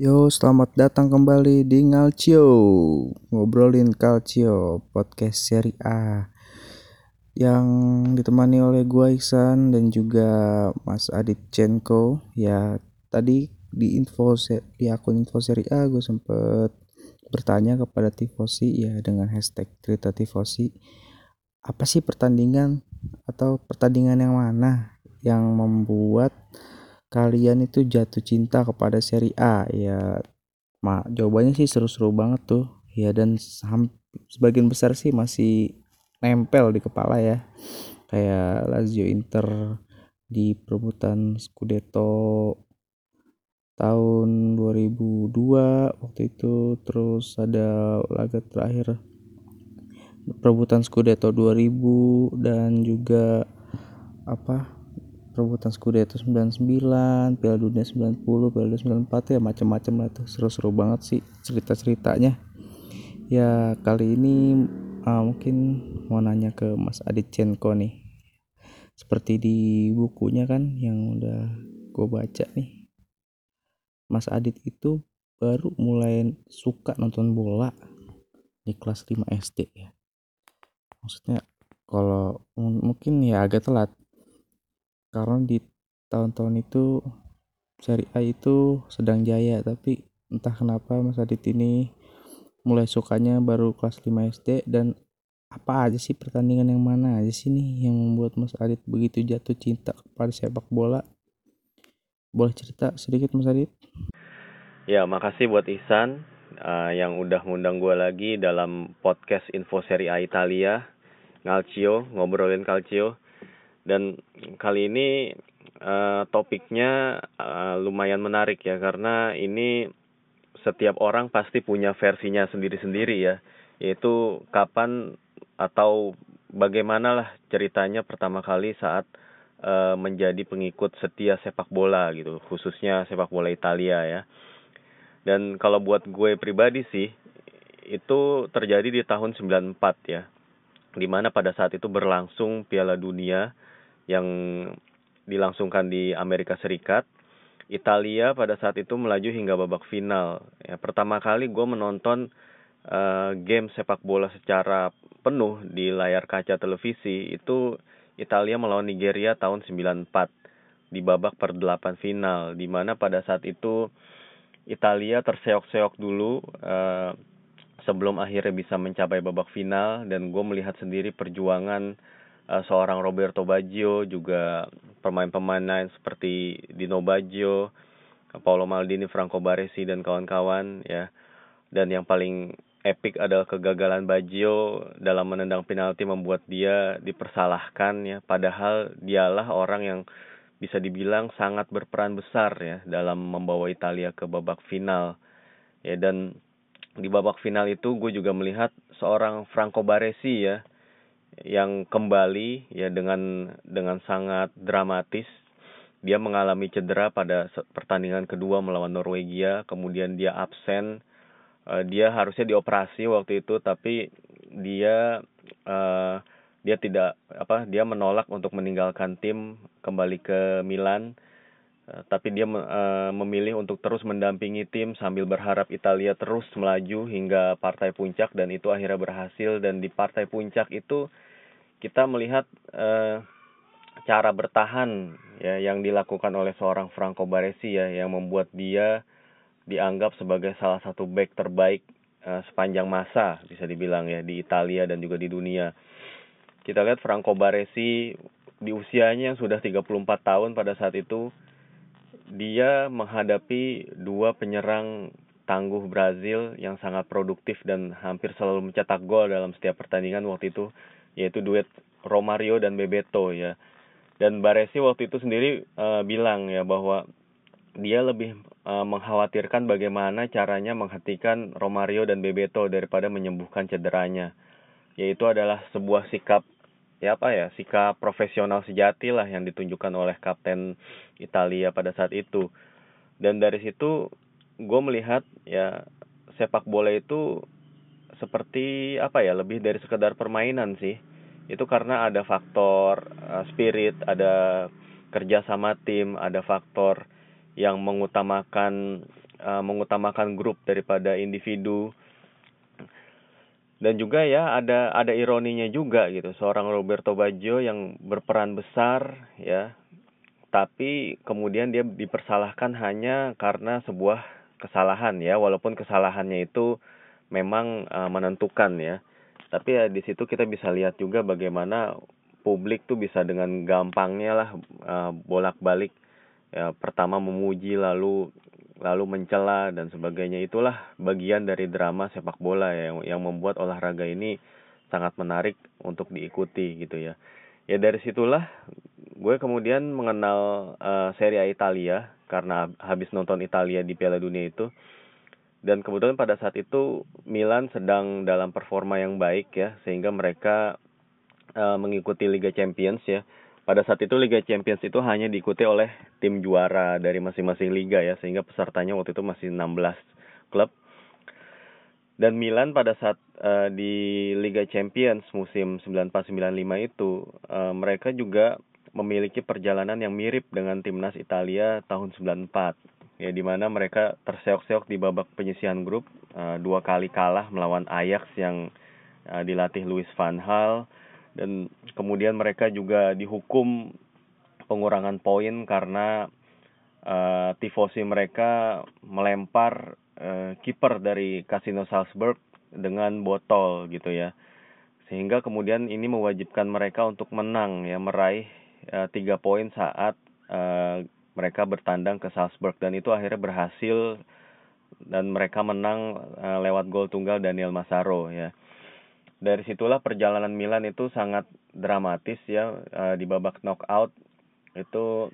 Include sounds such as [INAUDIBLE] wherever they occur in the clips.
Yo, selamat datang kembali di Ngalcio. Ngobrolin Calcio Podcast seri A Yang ditemani oleh gua Iksan dan juga Mas Adit Chenko Ya, tadi di info di akun info seri A gue sempet bertanya kepada tifosi ya dengan hashtag cerita tifosi. Apa sih pertandingan atau pertandingan yang mana yang membuat kalian itu jatuh cinta kepada seri A ya. Mak jawabannya sih seru-seru banget tuh. Ya dan sebagian besar sih masih nempel di kepala ya. Kayak Lazio Inter di perebutan Scudetto tahun 2002 waktu itu. Terus ada laga terakhir perebutan Scudetto 2000 dan juga apa perebutan Scudetto 99 Piala Dunia 90 Piala Dunia 94 ya macam-macam lah tuh. Seru-seru banget sih cerita-ceritanya. Ya kali ini uh, mungkin mau nanya ke Mas Adit Chenko nih. Seperti di bukunya kan yang udah gue baca nih. Mas Adit itu baru mulai suka nonton bola di kelas 5 SD ya. Maksudnya kalau mungkin ya agak telat karena di tahun-tahun itu seri A itu sedang jaya tapi entah kenapa Mas Adit ini mulai sukanya baru kelas 5 SD dan apa aja sih pertandingan yang mana aja sih nih yang membuat Mas Adit begitu jatuh cinta kepada sepak bola? Boleh cerita sedikit Mas Adit? Ya makasih buat Ihsan uh, yang udah ngundang gue lagi dalam podcast info seri A Italia. Ngalcio ngobrolin Calcio dan kali ini uh, topiknya uh, lumayan menarik ya karena ini setiap orang pasti punya versinya sendiri-sendiri ya. Yaitu kapan atau bagaimana lah ceritanya pertama kali saat uh, menjadi pengikut setia sepak bola gitu khususnya sepak bola Italia ya. Dan kalau buat gue pribadi sih itu terjadi di tahun 94 ya di mana pada saat itu berlangsung Piala Dunia yang dilangsungkan di Amerika Serikat. Italia pada saat itu melaju hingga babak final. Ya, pertama kali gue menonton uh, game sepak bola secara penuh di layar kaca televisi itu Italia melawan Nigeria tahun 94 di babak per 8 final di mana pada saat itu Italia terseok-seok dulu uh, sebelum akhirnya bisa mencapai babak final dan gue melihat sendiri perjuangan uh, seorang Roberto Baggio juga pemain-pemain lain seperti Dino Baggio, Paolo Maldini, Franco Baresi dan kawan-kawan ya. Dan yang paling epic adalah kegagalan Baggio dalam menendang penalti membuat dia dipersalahkan ya padahal dialah orang yang bisa dibilang sangat berperan besar ya dalam membawa Italia ke babak final ya dan di babak final itu gue juga melihat seorang Franco Baresi ya yang kembali ya dengan dengan sangat dramatis. Dia mengalami cedera pada pertandingan kedua melawan Norwegia. Kemudian dia absen. Uh, dia harusnya dioperasi waktu itu tapi dia uh, dia tidak apa dia menolak untuk meninggalkan tim. Kembali ke Milan tapi dia uh, memilih untuk terus mendampingi tim sambil berharap Italia terus melaju hingga partai puncak dan itu akhirnya berhasil dan di partai puncak itu kita melihat uh, cara bertahan ya yang dilakukan oleh seorang Franco Baresi ya yang membuat dia dianggap sebagai salah satu back terbaik uh, sepanjang masa bisa dibilang ya di Italia dan juga di dunia. Kita lihat Franco Baresi di usianya yang sudah 34 tahun pada saat itu dia menghadapi dua penyerang tangguh Brazil yang sangat produktif dan hampir selalu mencetak gol dalam setiap pertandingan waktu itu yaitu duet Romario dan Bebeto ya. Dan Baresi waktu itu sendiri uh, bilang ya bahwa dia lebih uh, mengkhawatirkan bagaimana caranya menghentikan Romario dan Bebeto daripada menyembuhkan cederanya. Yaitu adalah sebuah sikap ya apa ya sikap profesional sejati lah yang ditunjukkan oleh kapten Italia pada saat itu. Dan dari situ gue melihat ya sepak bola itu seperti apa ya lebih dari sekedar permainan sih itu karena ada faktor uh, spirit ada kerja sama tim ada faktor yang mengutamakan uh, mengutamakan grup daripada individu dan juga ya ada ada ironinya juga gitu. Seorang Roberto Baggio yang berperan besar ya. Tapi kemudian dia dipersalahkan hanya karena sebuah kesalahan ya. Walaupun kesalahannya itu memang uh, menentukan ya. Tapi ya di situ kita bisa lihat juga bagaimana publik tuh bisa dengan gampangnya lah uh, bolak-balik ya pertama memuji lalu lalu mencela dan sebagainya. Itulah bagian dari drama sepak bola yang yang membuat olahraga ini sangat menarik untuk diikuti gitu ya. Ya dari situlah gue kemudian mengenal uh, Serie A Italia karena habis nonton Italia di Piala Dunia itu. Dan kemudian pada saat itu Milan sedang dalam performa yang baik ya sehingga mereka uh, mengikuti Liga Champions ya pada saat itu Liga Champions itu hanya diikuti oleh tim juara dari masing-masing liga ya sehingga pesertanya waktu itu masih 16 klub. Dan Milan pada saat uh, di Liga Champions musim 94-95 itu uh, mereka juga memiliki perjalanan yang mirip dengan timnas Italia tahun 94 ya di mana mereka terseok-seok di babak penyisihan grup uh, dua kali kalah melawan Ajax yang uh, dilatih Louis van Gaal dan kemudian mereka juga dihukum pengurangan poin karena uh, tifosi mereka melempar uh, kiper dari Casino Salzburg dengan botol gitu ya. Sehingga kemudian ini mewajibkan mereka untuk menang ya meraih uh, tiga poin saat uh, mereka bertandang ke Salzburg. Dan itu akhirnya berhasil dan mereka menang uh, lewat gol tunggal Daniel Masaro ya dari situlah perjalanan Milan itu sangat dramatis ya uh, di babak knockout. Itu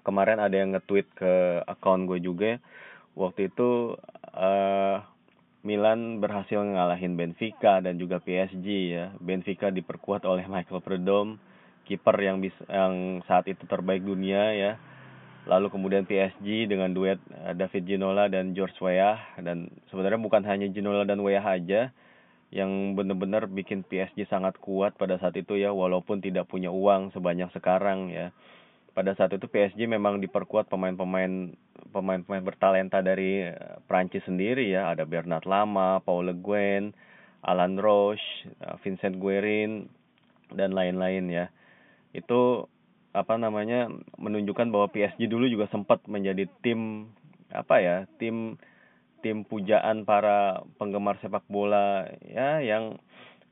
kemarin ada yang nge-tweet ke akun gue juga waktu itu uh, Milan berhasil ngalahin Benfica dan juga PSG ya. Benfica diperkuat oleh Michael Predom kiper yang bisa yang saat itu terbaik dunia ya. Lalu kemudian PSG dengan duet David Ginola dan George Weah. Dan sebenarnya bukan hanya Ginola dan Weah aja yang benar-benar bikin PSG sangat kuat pada saat itu ya walaupun tidak punya uang sebanyak sekarang ya. Pada saat itu PSG memang diperkuat pemain-pemain pemain-pemain bertalenta dari eh, Prancis sendiri ya. Ada Bernard Lama, Paul Le Guen, Alan Roche, eh, Vincent Guerin dan lain-lain ya. Itu apa namanya menunjukkan bahwa PSG dulu juga sempat menjadi tim apa ya tim tim pujaan para penggemar sepak bola ya yang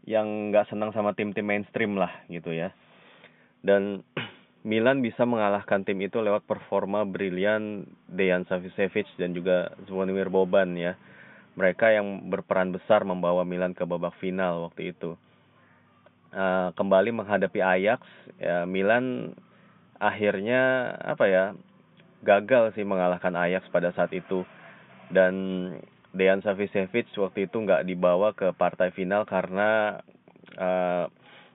yang nggak senang sama tim-tim mainstream lah gitu ya. Dan [CLEARS THROAT] Milan bisa mengalahkan tim itu lewat performa brilian Dejan Savicevic dan juga Zvonimir Boban ya. Mereka yang berperan besar membawa Milan ke babak final waktu itu. Uh, kembali menghadapi Ajax ya Milan akhirnya apa ya gagal sih mengalahkan Ajax pada saat itu dan Dejan Savicevic waktu itu nggak dibawa ke partai final karena uh,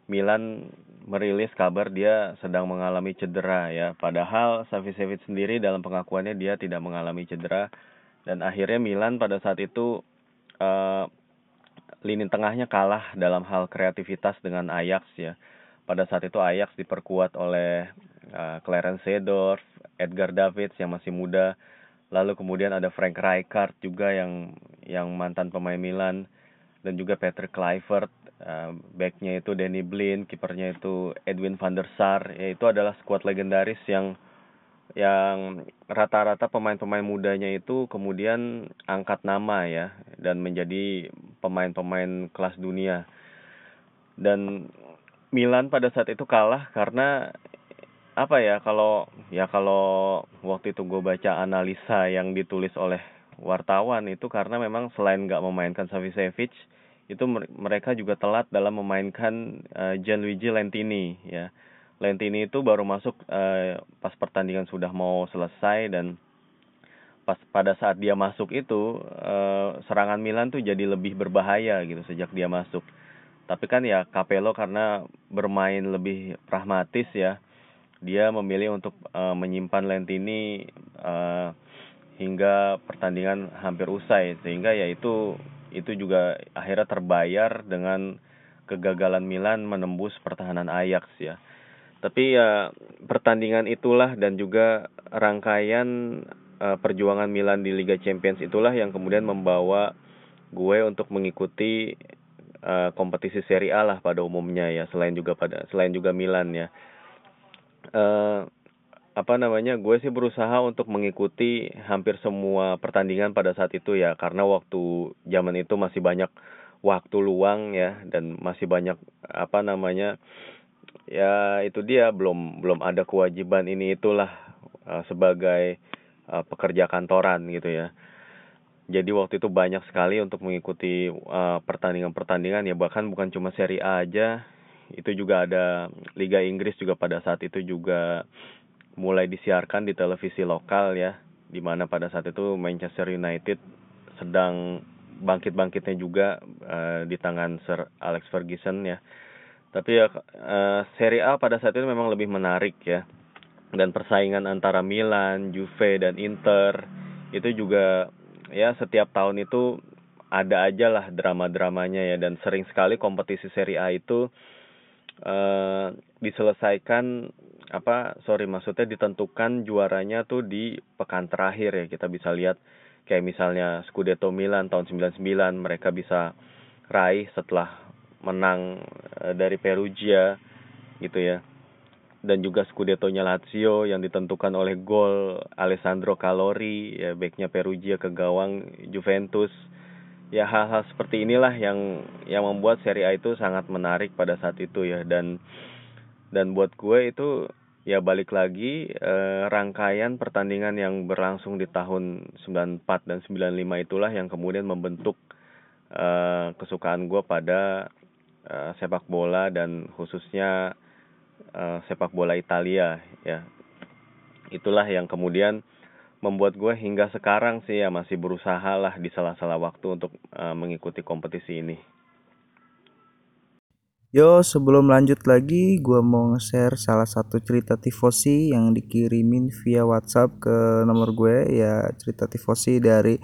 Milan merilis kabar dia sedang mengalami cedera ya. Padahal Savicevic sendiri dalam pengakuannya dia tidak mengalami cedera dan akhirnya Milan pada saat itu uh, lini tengahnya kalah dalam hal kreativitas dengan Ajax ya. Pada saat itu Ajax diperkuat oleh uh, Clarence Seedorf, Edgar Davids yang masih muda Lalu kemudian ada Frank Rijkaard juga yang yang mantan pemain Milan dan juga Patrick Kluivert, uh, backnya itu Danny Blind, kipernya itu Edwin van der Sar. Ya itu adalah skuad legendaris yang yang rata-rata pemain-pemain mudanya itu kemudian angkat nama ya dan menjadi pemain-pemain kelas dunia. Dan Milan pada saat itu kalah karena apa ya kalau ya kalau waktu itu gue baca analisa yang ditulis oleh wartawan itu karena memang selain nggak memainkan Savicevic itu mereka juga telat dalam memainkan uh, Gianluigi Lentini ya. Lentini itu baru masuk uh, pas pertandingan sudah mau selesai dan pas pada saat dia masuk itu uh, serangan Milan tuh jadi lebih berbahaya gitu sejak dia masuk. Tapi kan ya Capello karena bermain lebih pragmatis ya dia memilih untuk uh, menyimpan Lentini uh, hingga pertandingan hampir usai. Sehingga ya itu itu juga akhirnya terbayar dengan kegagalan Milan menembus pertahanan Ajax ya. Tapi ya pertandingan itulah dan juga rangkaian uh, perjuangan Milan di Liga Champions itulah yang kemudian membawa gue untuk mengikuti uh, kompetisi Serie A lah pada umumnya ya. Selain juga pada selain juga Milan ya uh, apa namanya gue sih berusaha untuk mengikuti hampir semua pertandingan pada saat itu ya karena waktu zaman itu masih banyak waktu luang ya dan masih banyak apa namanya ya itu dia belum belum ada kewajiban ini itulah uh, sebagai uh, pekerja kantoran gitu ya. Jadi waktu itu banyak sekali untuk mengikuti pertandingan-pertandingan uh, ya bahkan bukan cuma Serie A aja itu juga ada Liga Inggris juga pada saat itu juga mulai disiarkan di televisi lokal ya di mana pada saat itu Manchester United sedang bangkit-bangkitnya juga uh, di tangan Sir Alex Ferguson ya. Tapi ya uh, Serie A pada saat itu memang lebih menarik ya. Dan persaingan antara Milan, Juve dan Inter itu juga ya setiap tahun itu ada aja lah drama-dramanya ya dan sering sekali kompetisi Serie A itu uh, diselesaikan apa sorry maksudnya ditentukan juaranya tuh di pekan terakhir ya. Kita bisa lihat kayak misalnya Scudetto Milan tahun 99 mereka bisa raih setelah menang e, dari Perugia gitu ya. Dan juga Scudetto-nya Lazio yang ditentukan oleh gol Alessandro Calori ya backnya Perugia ke gawang Juventus ya hal-hal seperti inilah yang yang membuat Serie A itu sangat menarik pada saat itu ya. Dan dan buat gue itu ya balik lagi eh, rangkaian pertandingan yang berlangsung di tahun 94 dan 95 itulah yang kemudian membentuk eh, kesukaan gue pada eh, sepak bola dan khususnya eh, sepak bola Italia ya. Itulah yang kemudian membuat gue hingga sekarang sih ya masih berusaha lah di sela-sela waktu untuk uh, mengikuti kompetisi ini. Yo, sebelum lanjut lagi, gue mau nge-share salah satu cerita tifosi yang dikirimin via WhatsApp ke nomor gue ya cerita tifosi dari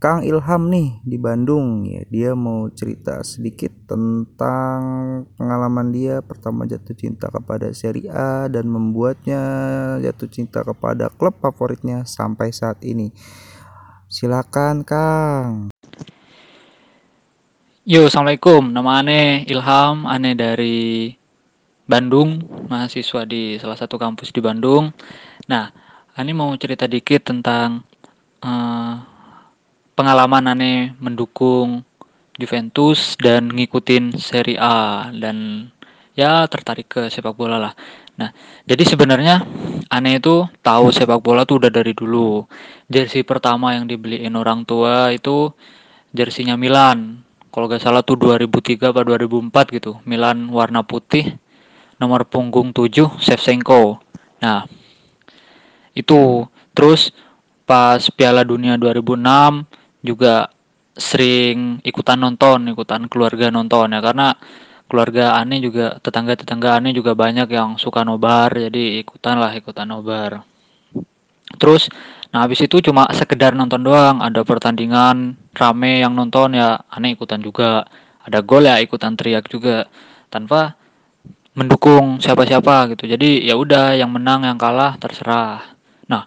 Kang Ilham nih di Bandung ya. Dia mau cerita sedikit tentang pengalaman dia pertama jatuh cinta kepada Serie A dan membuatnya jatuh cinta kepada klub favoritnya sampai saat ini. Silakan Kang. Yo, Assalamualaikum. Nama aneh Ilham, aneh dari Bandung, mahasiswa di salah satu kampus di Bandung. Nah, aneh mau cerita dikit tentang uh, pengalaman aneh mendukung Juventus dan ngikutin Serie A dan ya tertarik ke sepak bola lah. Nah, jadi sebenarnya aneh itu tahu sepak bola tuh udah dari dulu. Jersey pertama yang dibeliin orang tua itu jersinya Milan kalau gak salah tuh 2003 atau 2004 gitu Milan warna putih nomor punggung 7 Shevchenko nah itu terus pas Piala Dunia 2006 juga sering ikutan nonton ikutan keluarga nonton ya. Karena keluarga aneh juga tetangga-tetangga aneh juga banyak yang suka nobar jadi ikutan lah ikutan nobar. Terus Nah habis itu cuma sekedar nonton doang, ada pertandingan rame yang nonton ya aneh ikutan juga, ada gol ya ikutan teriak juga, tanpa mendukung siapa-siapa gitu. Jadi ya udah yang menang yang kalah terserah. Nah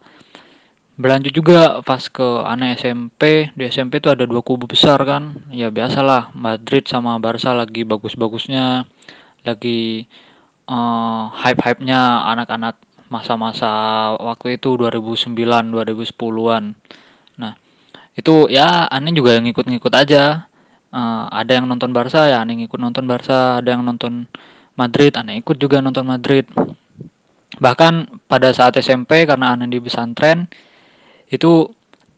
berlanjut juga pas ke aneh SMP di SMP itu ada dua kubu besar kan. Ya biasalah Madrid sama Barca lagi bagus-bagusnya lagi uh, hype-hype-nya anak-anak masa-masa waktu itu 2009 2010-an nah itu ya aneh juga yang ngikut-ngikut aja. Uh, ada yang nonton Barca ya aneh ngikut nonton Barca. Ada yang nonton Madrid aneh ikut juga nonton Madrid. Bahkan pada saat SMP karena aneh di pesantren itu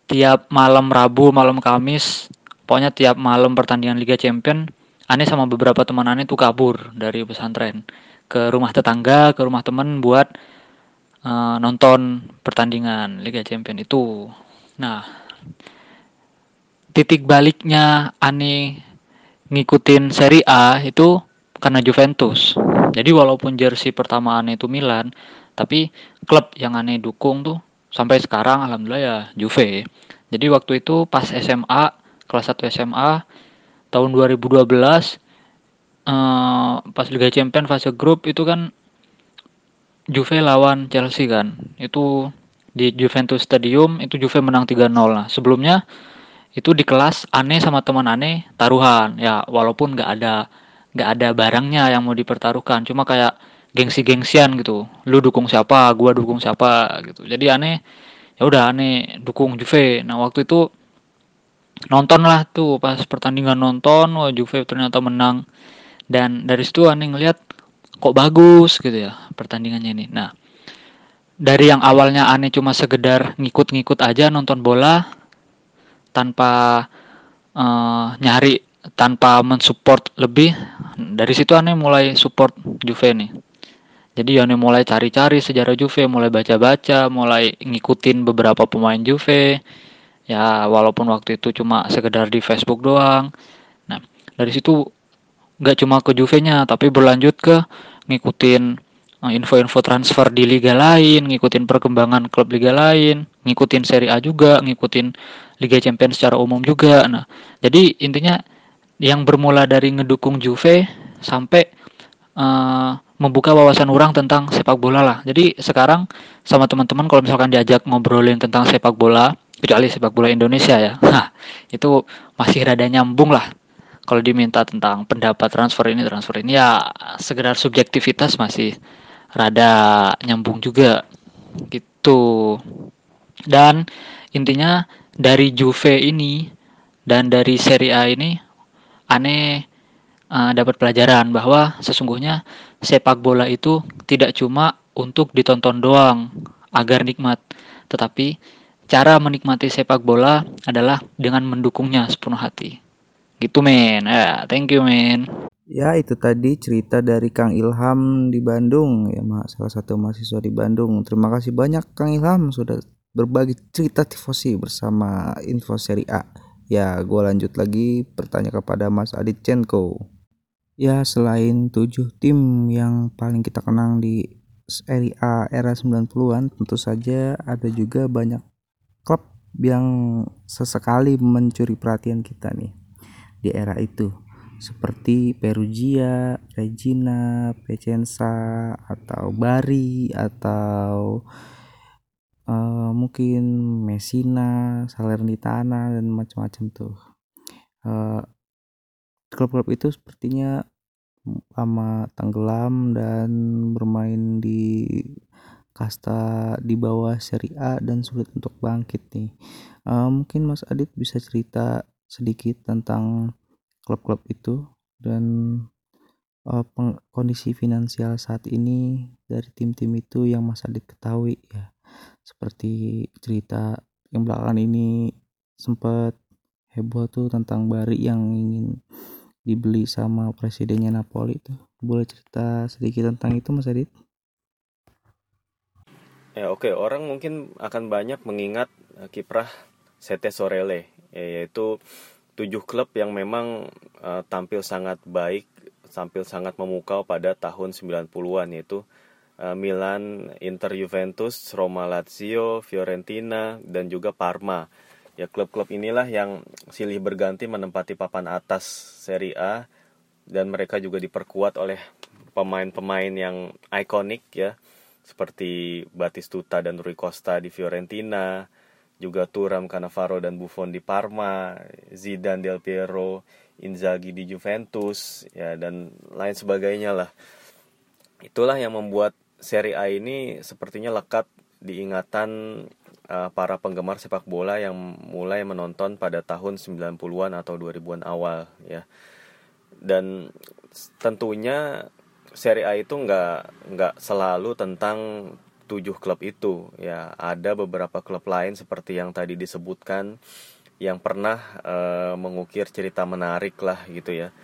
tiap malam Rabu malam Kamis pokoknya tiap malam pertandingan Liga Champion aneh sama beberapa teman aneh tuh kabur dari pesantren ke rumah tetangga ke rumah temen buat uh, nonton pertandingan Liga Champion itu. Nah, titik baliknya Ani ngikutin Serie A itu karena Juventus. Jadi walaupun jersey pertama Ani itu Milan, tapi klub yang Ani dukung tuh sampai sekarang alhamdulillah ya Juve. Jadi waktu itu pas SMA, kelas 1 SMA tahun 2012 uh, pas Liga Champion fase grup itu kan Juve lawan Chelsea kan. Itu di Juventus Stadium itu Juve menang 3-0 nah sebelumnya itu di kelas aneh sama teman aneh taruhan. Ya walaupun nggak ada nggak ada barangnya yang mau dipertaruhkan. Cuma kayak gengsi-gengsian gitu. Lu dukung siapa gua dukung siapa gitu. Jadi aneh ya udah aneh dukung Juve. Nah waktu itu nonton lah tuh pas pertandingan nonton wah Juve ternyata menang. Dan dari situ aneh ngeliat kok bagus gitu ya pertandingannya ini. Nah dari yang awalnya aneh cuma sekedar ngikut-ngikut aja nonton bola tanpa uh, nyari tanpa mensupport lebih dari situ aneh mulai support Juve nih jadi aneh mulai cari-cari sejarah Juve mulai baca-baca mulai ngikutin beberapa pemain Juve ya walaupun waktu itu cuma sekedar di Facebook doang nah dari situ nggak cuma ke Juve-nya tapi berlanjut ke ngikutin eh, info-info transfer di liga lain, ngikutin perkembangan klub liga lain, ngikutin Serie A juga, ngikutin Liga Champions secara umum juga. Nah, jadi intinya yang bermula dari ngedukung Juve sampai uh, membuka wawasan orang tentang sepak bola lah. Jadi sekarang sama teman-teman kalau misalkan diajak ngobrolin tentang sepak bola, kecuali sepak bola Indonesia ya, [LAUGHS] nah itu masih rada nyambung lah. Kalau diminta tentang pendapat transfer ini transfer ini ya sekedar subjektivitas masih rada nyambung juga gitu. Dan intinya dari Juve ini dan dari Serie A ini aneh uh, dapat pelajaran bahwa sesungguhnya sepak bola itu tidak cuma untuk ditonton doang agar nikmat, tetapi cara menikmati sepak bola adalah dengan mendukungnya sepenuh hati. Gitu men. Ya, thank you men. Ya, itu tadi cerita dari Kang Ilham di Bandung ya, salah satu mahasiswa di Bandung. Terima kasih banyak Kang Ilham sudah berbagi cerita tifosi bersama info seri A. Ya, gue lanjut lagi bertanya kepada Mas Adit Chenko. Ya, selain tujuh tim yang paling kita kenang di seri A era 90-an, tentu saja ada juga banyak klub yang sesekali mencuri perhatian kita nih di era itu seperti Perugia, Regina, Pecenza, atau Bari, atau uh, mungkin Messina, Salernitana dan macam-macam tuh. eh, klub-klub itu sepertinya lama tenggelam dan bermain di kasta di bawah seri A dan sulit untuk bangkit nih. Uh, mungkin Mas Adit bisa cerita sedikit tentang klub-klub itu dan uh, kondisi finansial saat ini dari tim-tim itu yang Mas Adit ketahui ya seperti cerita yang belakangan ini sempat heboh tuh tentang Bari yang ingin dibeli sama presidennya Napoli itu boleh cerita sedikit tentang itu Mas Adit? Ya oke okay. orang mungkin akan banyak mengingat uh, kiprah Sete Sorele yaitu tujuh klub yang memang uh, tampil sangat baik, tampil sangat memukau pada tahun 90-an yaitu Eh, Milan, Inter Juventus, Roma Lazio, Fiorentina, dan juga Parma. Ya klub-klub inilah yang silih berganti menempati papan atas Serie A dan mereka juga diperkuat oleh pemain-pemain yang ikonik ya seperti Batistuta dan Rui Costa di Fiorentina, juga Turam, Cannavaro dan Buffon di Parma, Zidane, Del Piero, Inzaghi di Juventus ya dan lain sebagainya lah. Itulah yang membuat seri A ini sepertinya lekat di ingatan uh, para penggemar sepak bola yang mulai menonton pada tahun 90-an atau 2000-an awal ya. Dan tentunya seri A itu nggak nggak selalu tentang tujuh klub itu ya. Ada beberapa klub lain seperti yang tadi disebutkan yang pernah uh, mengukir cerita menarik lah gitu ya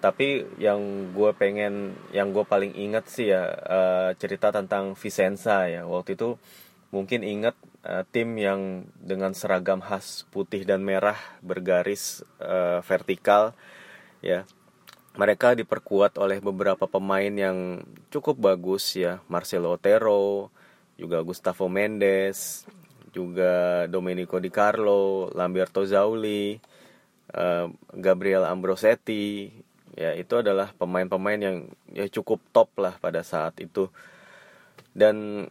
tapi yang gue pengen yang gue paling inget sih ya uh, cerita tentang Vicenza ya waktu itu mungkin inget uh, tim yang dengan seragam khas putih dan merah bergaris uh, vertikal ya mereka diperkuat oleh beberapa pemain yang cukup bagus ya Marcelo Otero juga Gustavo Mendes juga Domenico Di Carlo Lamberto Zauli uh, Gabriel Ambrosetti ya itu adalah pemain-pemain yang ya cukup top lah pada saat itu. Dan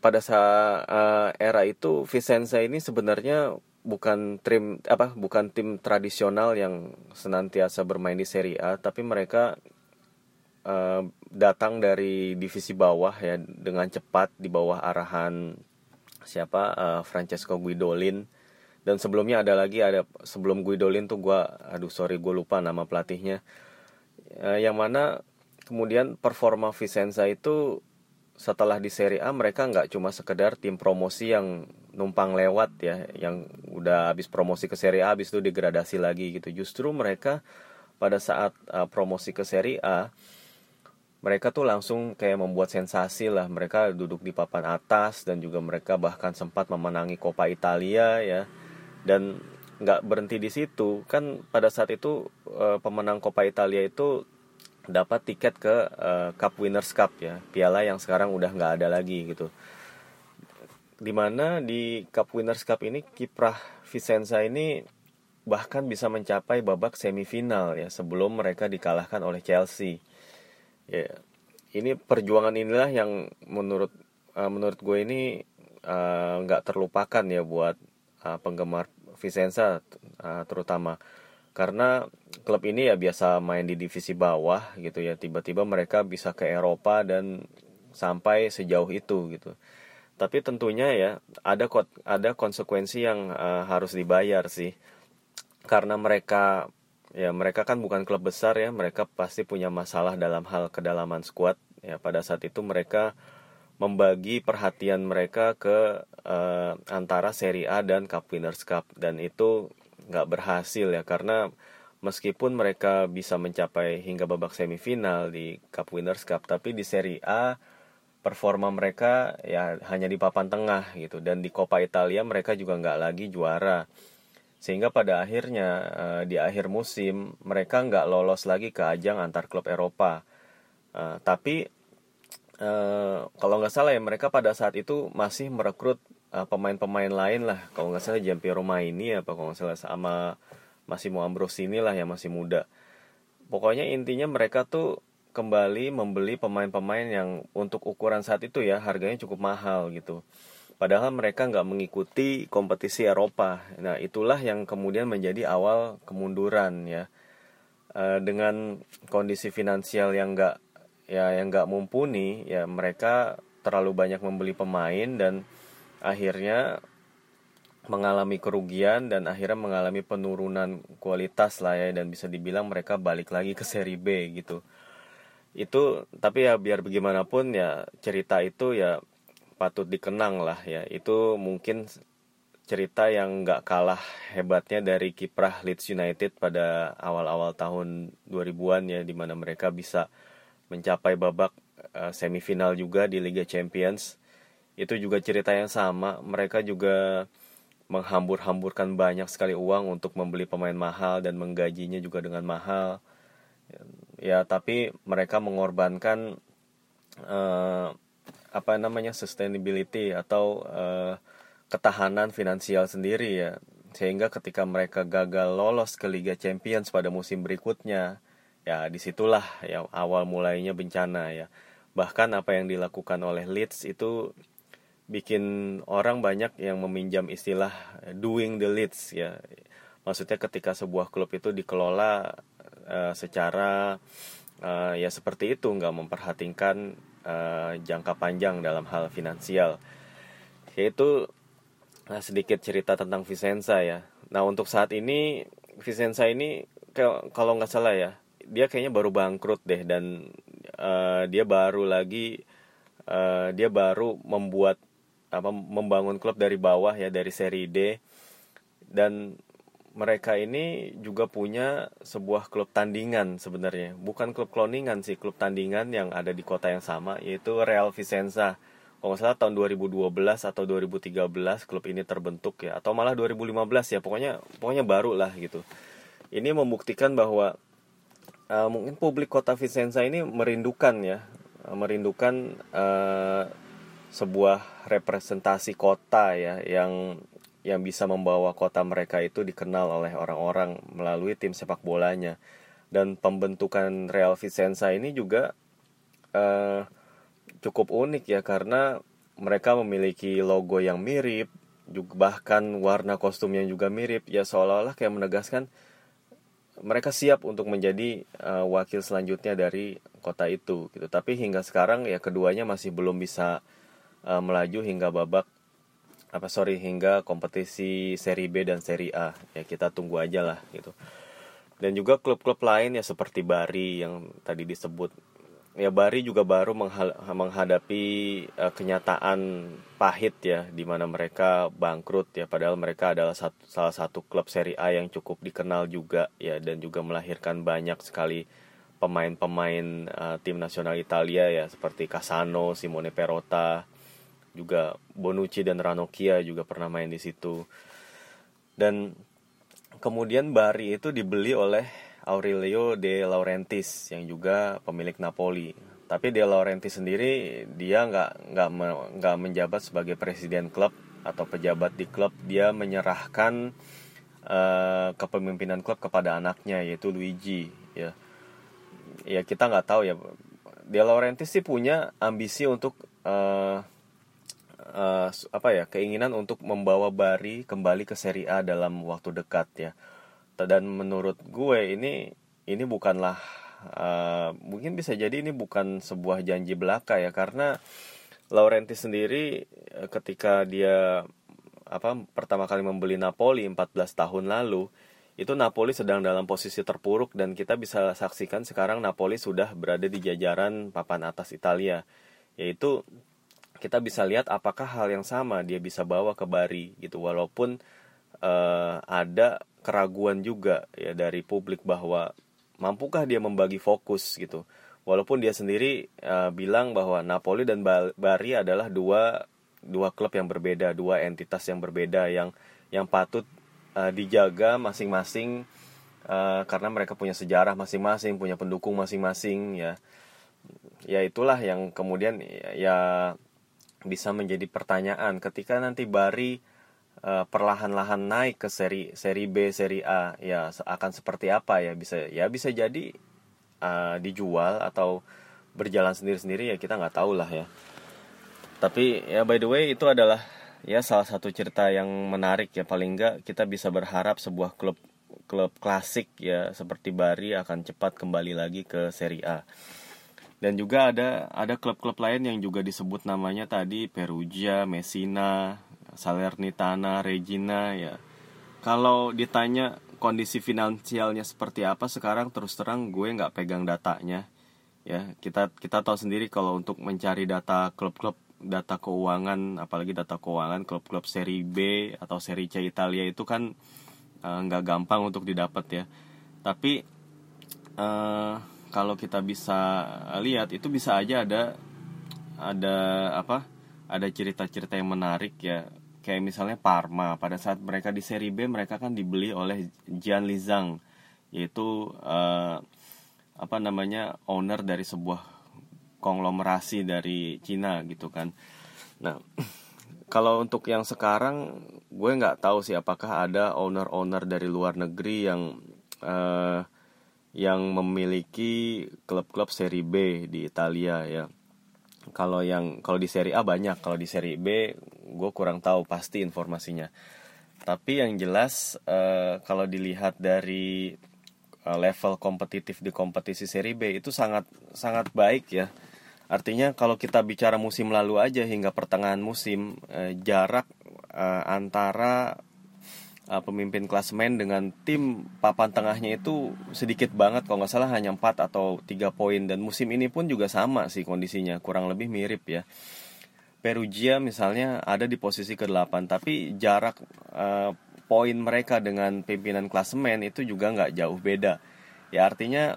pada saat uh, era itu Vicenza ini sebenarnya bukan tim apa bukan tim tradisional yang senantiasa bermain di Serie A tapi mereka uh, datang dari divisi bawah ya dengan cepat di bawah arahan siapa uh, Francesco Guidolin. Dan sebelumnya ada lagi ada sebelum Guidolin tuh gue aduh sorry gue lupa nama pelatihnya. Uh, yang mana kemudian performa Vicenza itu setelah di Serie A mereka nggak cuma sekedar tim promosi yang numpang lewat ya yang udah habis promosi ke Serie A habis itu degradasi lagi gitu. Justru mereka pada saat uh, promosi ke Serie A mereka tuh langsung kayak membuat sensasi lah. Mereka duduk di papan atas dan juga mereka bahkan sempat memenangi Coppa Italia ya. Dan nggak berhenti di situ. Kan pada saat itu uh, pemenang Coppa Italia itu dapat tiket ke uh, Cup Winners Cup ya piala yang sekarang udah nggak ada lagi gitu. Di mana di Cup Winners Cup ini kiprah Vicenza ini bahkan bisa mencapai babak semifinal ya sebelum mereka dikalahkan oleh Chelsea. Ya ini perjuangan inilah yang menurut uh, menurut gue ini eh, nggak uh, terlupakan ya buat uh, penggemar Vicenza uh, terutama. Karena klub ini ya biasa main di divisi bawah gitu ya. Tiba-tiba mereka bisa ke Eropa dan sampai sejauh itu gitu. Tapi tentunya ya ada ada konsekuensi yang uh, harus dibayar sih. Karena mereka ya mereka kan bukan klub besar ya mereka pasti punya masalah dalam hal kedalaman skuad ya pada saat itu mereka membagi perhatian mereka ke uh, antara Serie A dan Cup Winners Cup. Dan itu nggak berhasil ya karena meskipun mereka bisa mencapai hingga babak semifinal di Cup Winners Cup tapi di Serie A performa mereka ya hanya di papan tengah gitu. Dan di Coppa Italia mereka juga nggak lagi juara. Sehingga pada akhirnya uh, di akhir musim mereka nggak lolos lagi ke ajang antar klub Eropa. Uh, tapi uh, kalau nggak salah ya mereka pada saat itu masih merekrut pemain eh, pemain-pemain lain lah. Kalau nggak salah Giampiero ini apa kalau nggak salah sama masih mau Ambrosini lah yang masih muda. Pokoknya intinya mereka tuh kembali membeli pemain-pemain yang untuk ukuran saat itu ya harganya cukup mahal gitu. Padahal mereka nggak mengikuti kompetisi Eropa. Nah itulah yang kemudian menjadi awal kemunduran ya. E, dengan kondisi finansial yang nggak ya yang nggak mumpuni ya mereka terlalu banyak membeli pemain dan akhirnya mengalami kerugian dan akhirnya mengalami penurunan kualitas lah ya dan bisa dibilang mereka balik lagi ke seri B gitu. Itu tapi ya biar bagaimanapun ya cerita itu ya patut dikenang lah ya. Itu mungkin cerita yang nggak kalah hebatnya dari kiprah Leeds United pada awal-awal tahun 2000-an ya di mana mereka bisa mencapai babak uh, semifinal juga di Liga Champions. Itu juga cerita yang sama. Mereka juga menghambur-hamburkan banyak sekali uang untuk membeli pemain mahal dan menggajinya juga dengan mahal. Ya tapi mereka mengorbankan uh, apa namanya sustainability atau uh, ketahanan finansial sendiri ya. Sehingga ketika mereka gagal lolos ke Liga Champions pada musim berikutnya ya di situlah ya awal mulainya bencana ya. Bahkan apa yang dilakukan oleh Leeds itu bikin orang banyak yang meminjam istilah doing the leads ya. Maksudnya ketika sebuah klub itu dikelola uh, secara uh, ya seperti itu nggak memperhatikan uh, jangka panjang dalam hal finansial. Yaitu uh, sedikit cerita tentang Vicenza ya. Nah untuk saat ini Vicenza ini kalau nggak salah ya dia kayaknya baru bangkrut deh dan uh, dia baru lagi uh, dia baru membuat apa membangun klub dari bawah ya dari seri D. Dan mereka ini juga punya sebuah klub tandingan sebenarnya. Bukan klub kloningan sih klub tandingan yang ada di kota yang sama yaitu Real Vicenza. Kalau nggak salah tahun 2012 atau 2013 klub ini terbentuk ya. Atau malah 2015 ya pokoknya pokoknya baru lah gitu. Ini membuktikan bahwa uh, mungkin publik kota Vicenza ini merindukan ya merindukan uh, sebuah representasi kota ya yang yang bisa membawa kota mereka itu dikenal oleh orang-orang melalui tim sepak bolanya. Dan pembentukan Real Vicenza ini juga uh, cukup unik ya karena mereka memiliki logo yang mirip juga bahkan warna kostum yang juga mirip. Ya seolah-olah kayak menegaskan mereka siap untuk menjadi uh, wakil selanjutnya dari kota itu gitu. Tapi hingga sekarang ya keduanya masih belum bisa uh, melaju hingga babak apa sorry hingga kompetisi seri B dan seri A. Ya kita tunggu aja lah gitu. Dan juga klub-klub lain ya seperti Bari yang tadi disebut. Ya Bari juga baru menghadapi uh, kenyataan pahit ya di mana mereka bangkrut ya. Padahal mereka adalah satu, salah satu klub Serie A yang cukup dikenal juga ya dan juga melahirkan banyak sekali pemain-pemain uh, tim nasional Italia ya seperti Casano, Simone Perota, juga Bonucci dan Ranocchia juga pernah main di situ. Dan kemudian Bari itu dibeli oleh Aurelio De Laurentiis yang juga pemilik Napoli. Tapi De Laurentiis sendiri dia nggak nggak nggak menjabat sebagai presiden klub atau pejabat di klub. Dia menyerahkan uh, kepemimpinan klub kepada anaknya yaitu Luigi. Ya, ya kita nggak tahu ya. De Laurentiis sih punya ambisi untuk uh, uh, apa ya keinginan untuk membawa Bari kembali ke Serie A dalam waktu dekat ya. Dan menurut gue ini ini bukanlah uh, mungkin bisa jadi ini bukan sebuah janji belaka ya. Karena Laurenti sendiri eh, ketika dia apa pertama kali membeli Napoli 14 tahun lalu itu Napoli sedang dalam posisi terpuruk dan kita bisa saksikan sekarang Napoli sudah berada di jajaran papan atas Italia yaitu kita bisa lihat apakah hal yang sama dia bisa bawa ke Bari gitu walaupun uh, ada keraguan juga ya dari publik bahwa mampukah dia membagi fokus gitu. Walaupun dia sendiri uh, bilang bahwa Napoli dan Bari adalah dua dua klub yang berbeda, dua entitas yang berbeda yang yang patut uh, dijaga masing-masing uh, karena mereka punya sejarah masing-masing, punya pendukung masing-masing ya. Ya itulah yang kemudian ya, ya bisa menjadi pertanyaan ketika nanti Bari uh, perlahan-lahan naik ke seri seri B, seri A, ya akan seperti apa ya bisa ya bisa jadi uh, dijual atau berjalan sendiri-sendiri ya kita nggak tahu lah ya. Tapi ya by the way itu adalah ya salah satu cerita yang menarik ya paling nggak kita bisa berharap sebuah klub klub klasik ya seperti Bari akan cepat kembali lagi ke seri A. Dan juga ada ada klub-klub lain yang juga disebut namanya tadi Perugia, Messina, Salernitana, Regina ya. Kalau ditanya kondisi finansialnya seperti apa sekarang terus terang gue nggak pegang datanya ya kita kita tahu sendiri kalau untuk mencari data klub-klub data keuangan apalagi data keuangan klub-klub seri B atau seri C Italia itu kan eh, nggak uh, gampang untuk didapat ya tapi uh, kalau kita bisa lihat itu bisa aja ada ada apa ada cerita-cerita yang menarik ya. Kayak misalnya Parma pada saat mereka di seri B mereka kan dibeli oleh Jian Lizang yaitu uh, apa namanya owner dari sebuah konglomerasi dari Cina gitu kan. Nah [CLEARS THROAT] kalau untuk yang sekarang gue nggak tahu sih apakah ada owner-owner dari luar negeri yang uh, yang memiliki klub-klub seri B di Italia ya. Kalau yang kalau di seri A banyak kalau di seri B gue kurang tahu pasti informasinya. Tapi yang jelas uh, kalau dilihat dari uh, level kompetitif di kompetisi seri B itu sangat sangat baik ya. Artinya kalau kita bicara musim lalu aja hingga pertengahan musim uh, jarak uh, antara uh, pemimpin klasemen dengan tim papan tengahnya itu sedikit banget kalau nggak salah hanya 4 atau 3 poin. Dan musim ini pun juga sama sih kondisinya kurang lebih mirip ya. Perugia misalnya ada di posisi ke-8 tapi jarak uh, poin mereka dengan pimpinan klasemen itu juga nggak jauh beda. Ya artinya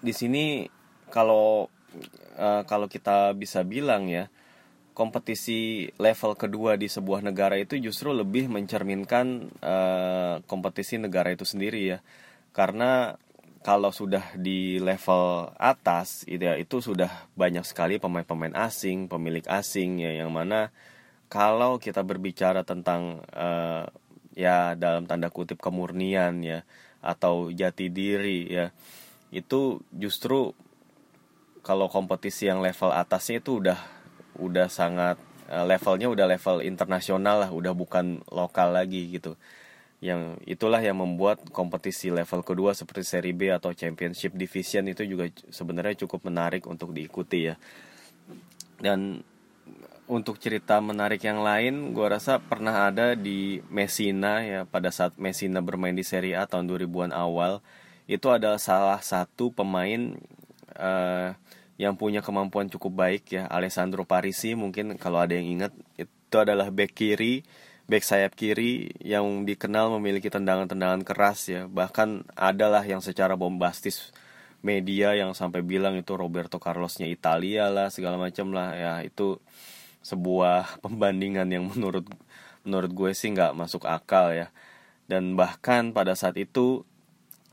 di sini kalau uh, kalau kita bisa bilang ya kompetisi level kedua di sebuah negara itu justru lebih mencerminkan uh, kompetisi negara itu sendiri ya. Karena kalau sudah di level atas ya itu sudah banyak sekali pemain-pemain asing pemilik asing ya yang mana kalau kita berbicara tentang uh, ya dalam tanda kutip kemurnian ya atau jati diri ya itu justru kalau kompetisi yang level atasnya itu udah udah sangat uh, levelnya udah level internasional lah udah bukan lokal lagi gitu yang itulah yang membuat kompetisi level kedua seperti Serie B atau Championship Division itu juga sebenarnya cukup menarik untuk diikuti ya dan untuk cerita menarik yang lain, gue rasa pernah ada di Messina ya pada saat Messina bermain di Serie A tahun 2000-an awal. Itu adalah salah satu pemain uh, yang punya kemampuan cukup baik ya, Alessandro Parisi. Mungkin kalau ada yang ingat itu adalah back kiri, back sayap kiri yang dikenal memiliki tendangan-tendangan keras ya. Bahkan adalah yang secara bombastis media yang sampai bilang itu Roberto Carlosnya Italia lah segala macam lah ya itu sebuah [LAUGHS] pembandingan yang menurut menurut gue sih nggak masuk akal ya dan bahkan pada saat itu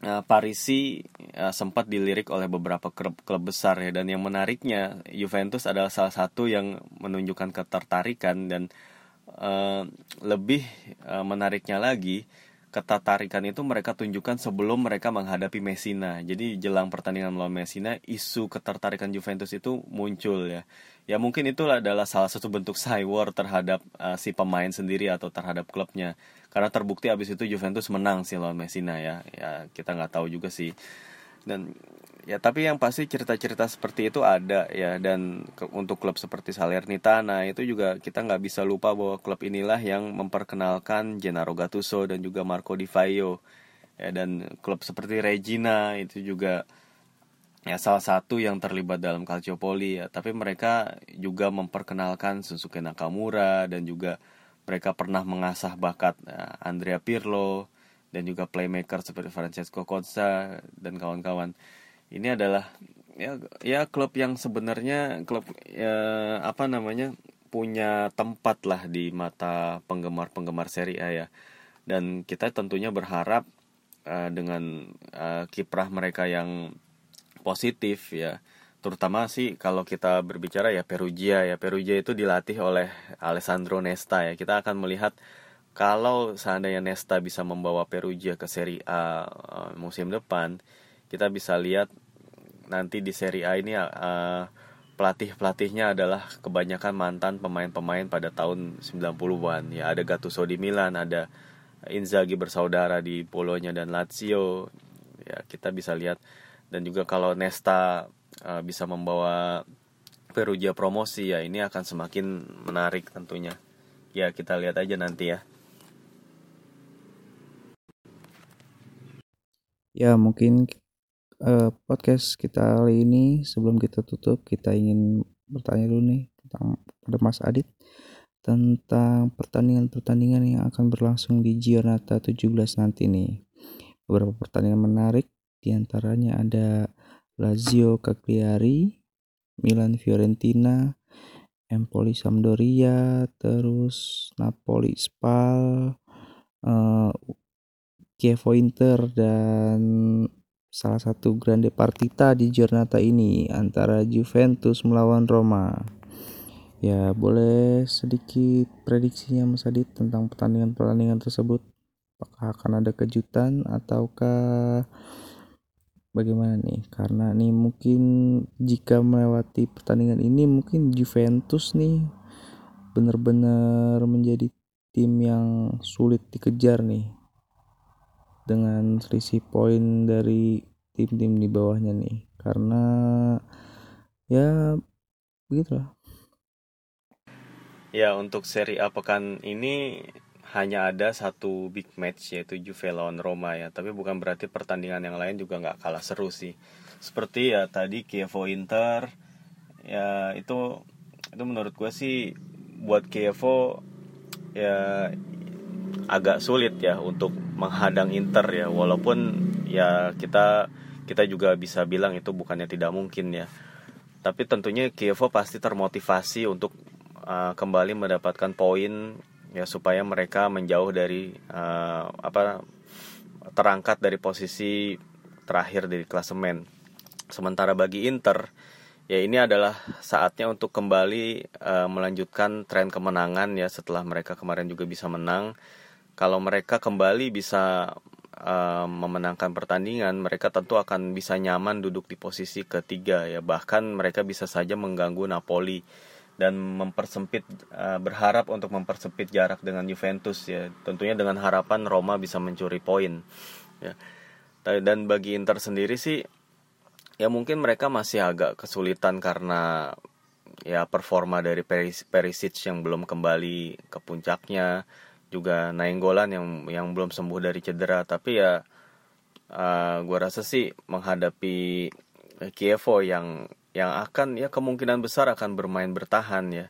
uh, Parisi uh, sempat dilirik oleh beberapa klub, klub besar ya dan yang menariknya Juventus adalah salah satu yang menunjukkan ketertarikan dan uh, lebih uh, menariknya lagi ketertarikan itu mereka tunjukkan sebelum mereka menghadapi Messina. Jadi jelang pertandingan melawan Messina, isu ketertarikan Juventus itu muncul ya. Ya mungkin itulah adalah salah satu bentuk [LAUGHS] war terhadap uh, si pemain sendiri atau terhadap klubnya. Karena terbukti abis itu Juventus menang sih lawan Messina ya. Ya kita nggak tahu juga sih. Dan ya tapi yang pasti cerita-cerita seperti itu ada ya dan ke, untuk klub seperti Salernitana itu juga kita nggak bisa lupa bahwa klub inilah yang memperkenalkan Gennaro Gattuso dan juga Marco Di Vaio ya dan klub seperti Regina itu juga ya salah satu yang terlibat dalam Calciopoli ya tapi mereka juga memperkenalkan Susuke Nakamura dan juga mereka pernah mengasah bakat ya, Andrea Pirlo dan juga playmaker seperti Francesco Cozza dan kawan-kawan ini adalah ya ya klub yang sebenarnya klub ya apa namanya punya tempat lah di mata penggemar-penggemar Serie A ya. Dan kita tentunya berharap uh, dengan uh, kiprah mereka yang positif ya. Terutama sih kalau kita berbicara ya Perugia ya. Perugia itu dilatih oleh Alessandro Nesta ya. Kita akan melihat kalau seandainya Nesta bisa membawa Perugia ke Serie A uh, musim depan, kita bisa lihat nanti di Serie A ini uh, pelatih-pelatihnya adalah kebanyakan mantan pemain-pemain pada tahun 90-an. Ya, ada Gattuso di Milan, ada Inzaghi bersaudara di Polonya dan Lazio. Ya, kita bisa lihat dan juga kalau Nesta uh, bisa membawa Perugia promosi ya ini akan semakin menarik tentunya. Ya, kita lihat aja nanti ya. Ya, mungkin uh, podcast kita kali ini sebelum kita tutup kita ingin bertanya dulu nih tentang pada Mas Adit tentang pertandingan-pertandingan yang akan berlangsung di Giornata 17 nanti nih. Beberapa pertandingan menarik di antaranya ada Lazio Cagliari, Milan Fiorentina, Empoli Sampdoria, terus Napoli Spal, uh, Inter dan salah satu grande partita di giornata ini antara Juventus melawan Roma. Ya, boleh sedikit prediksinya Mas Adit tentang pertandingan-pertandingan tersebut? Apakah akan ada kejutan ataukah bagaimana nih? Karena nih mungkin jika melewati pertandingan ini mungkin Juventus nih benar-benar menjadi tim yang sulit dikejar nih dengan selisih poin dari tim-tim di bawahnya nih karena ya begitulah ya untuk seri A pekan ini hanya ada satu big match yaitu Juve lawan Roma ya. Tapi bukan berarti pertandingan yang lain juga nggak kalah seru sih. Seperti ya tadi Kievo Inter ya itu itu menurut gue sih buat Kievo ya agak sulit ya untuk menghadang Inter ya. Walaupun ya kita kita juga bisa bilang itu bukannya tidak mungkin ya. Tapi tentunya Kievo pasti termotivasi untuk uh, kembali mendapatkan poin ya supaya mereka menjauh dari uh, apa terangkat dari posisi terakhir dari klasemen. Sementara bagi Inter ya ini adalah saatnya untuk kembali uh, melanjutkan tren kemenangan ya setelah mereka kemarin juga bisa menang. Kalau mereka kembali bisa uh, memenangkan pertandingan, mereka tentu akan bisa nyaman duduk di posisi ketiga ya. Bahkan mereka bisa saja mengganggu Napoli dan mempersempit uh, berharap untuk mempersempit jarak dengan Juventus ya. Tentunya dengan harapan Roma bisa mencuri poin ya. Dan bagi Inter sendiri sih ya mungkin mereka masih agak kesulitan karena ya performa dari Perisic yang belum kembali ke puncaknya juga Nainggolan yang yang belum sembuh dari cedera. Tapi ya uh, gua rasa sih menghadapi Kievo yang yang akan ya kemungkinan besar akan bermain bertahan ya.